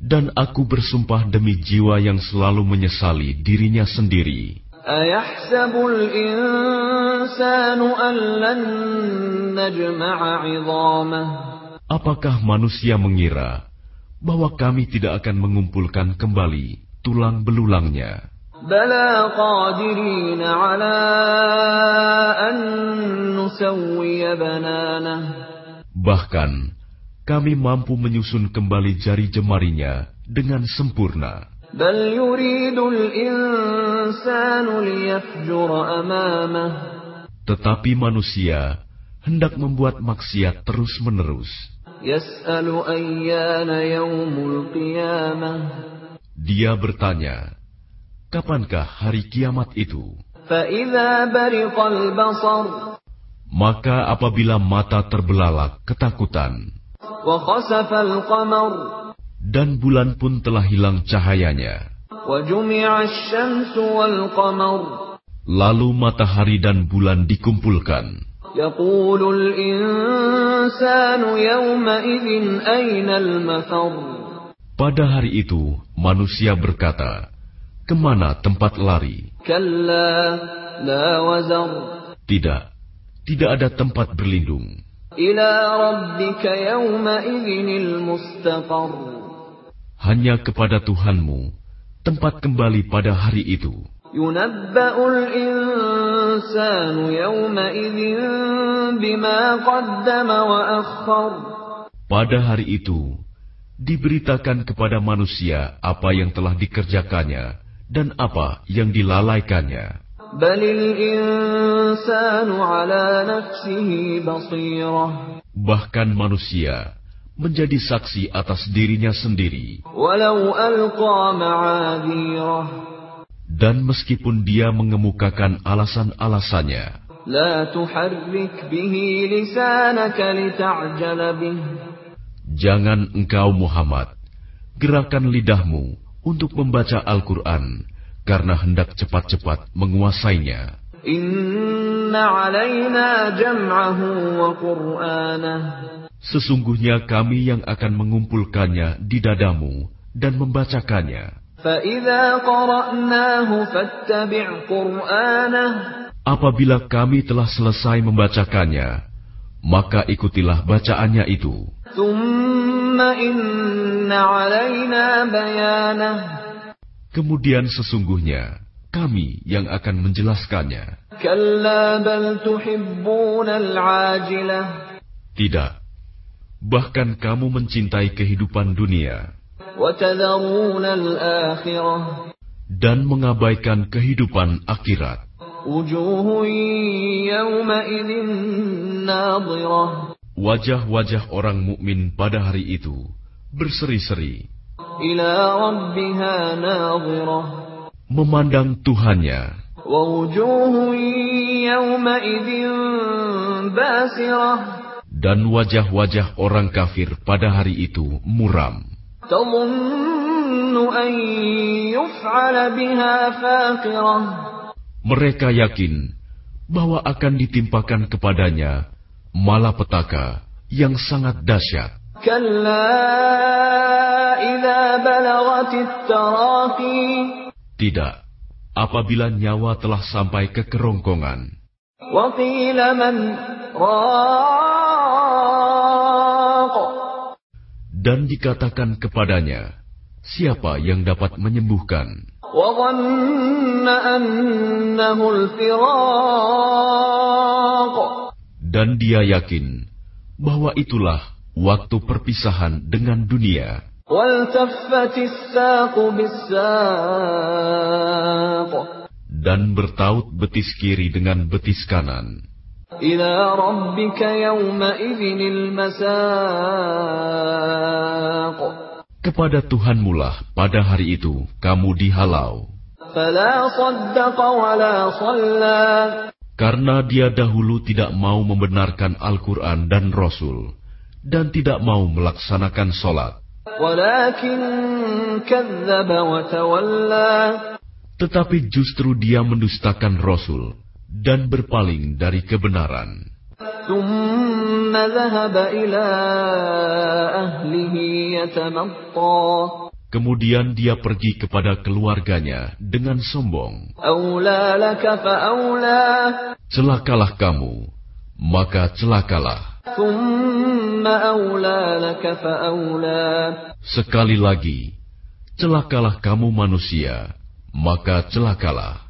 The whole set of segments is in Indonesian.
Dan aku bersumpah demi jiwa yang selalu menyesali dirinya sendiri. Apakah manusia mengira bahwa kami tidak akan mengumpulkan kembali tulang belulangnya? Bahkan, kami mampu menyusun kembali jari jemarinya dengan sempurna. Tetapi manusia hendak membuat maksiat terus-menerus. Dia bertanya, kapankah hari kiamat itu? Maka apabila mata terbelalak ketakutan, dan bulan pun telah hilang cahayanya. Lalu matahari dan bulan dikumpulkan. Pada hari itu, manusia berkata, Ke mana tempat lari? Tidak, tidak ada tempat berlindung. Hanya kepada Tuhanmu tempat kembali pada hari itu. Pada hari itu, diberitakan kepada manusia apa yang telah dikerjakannya dan apa yang dilalaikannya. Bahkan manusia menjadi saksi atas dirinya sendiri. Dan meskipun dia mengemukakan alasan-alasannya, Jangan engkau Muhammad, gerakan lidahmu untuk membaca Al-Quran karena hendak cepat-cepat menguasainya. Sesungguhnya kami yang akan mengumpulkannya di dadamu dan membacakannya. Apabila kami telah selesai membacakannya, maka ikutilah bacaannya itu. Kemudian sesungguhnya kami yang akan menjelaskannya. Tidak, bahkan kamu mencintai kehidupan dunia. Dan mengabaikan kehidupan akhirat. Wajah-wajah orang mukmin pada hari itu berseri-seri. Memandang Tuhannya. Dan wajah-wajah orang kafir pada hari itu muram. Mereka yakin bahwa akan ditimpakan kepadanya malapetaka yang sangat dahsyat. Tidak, apabila nyawa telah sampai ke kerongkongan. Dan dikatakan kepadanya, siapa yang dapat menyembuhkan? Dan dia yakin bahwa itulah waktu perpisahan dengan dunia. Dan bertaut betis kiri dengan betis kanan. Kepada Tuhan mula pada hari itu kamu dihalau. Karena dia dahulu tidak mau membenarkan Al-Quran dan Rasul dan tidak mau melaksanakan sholat. Tetapi justru dia mendustakan Rasul dan berpaling dari kebenaran. Kemudian dia pergi kepada keluarganya dengan sombong. Celakalah kamu, maka celakalah. Sekali lagi, celakalah kamu manusia, maka celakalah.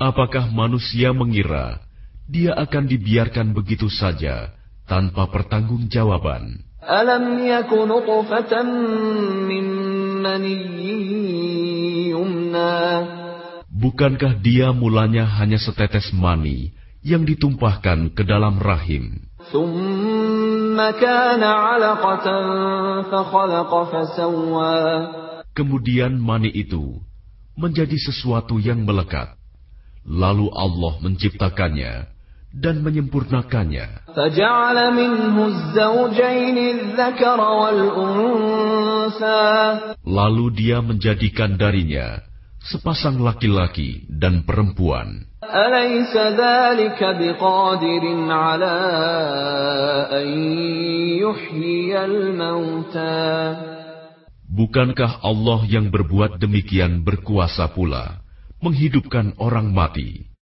Apakah manusia mengira dia akan dibiarkan begitu saja tanpa pertanggungjawaban? Alam Bukankah dia mulanya hanya setetes mani yang ditumpahkan ke dalam rahim? Kemudian mani itu menjadi sesuatu yang melekat. Lalu Allah menciptakannya dan menyempurnakannya. Lalu dia menjadikan darinya sepasang laki-laki dan perempuan. Bukankah Allah yang berbuat demikian berkuasa pula menghidupkan orang mati?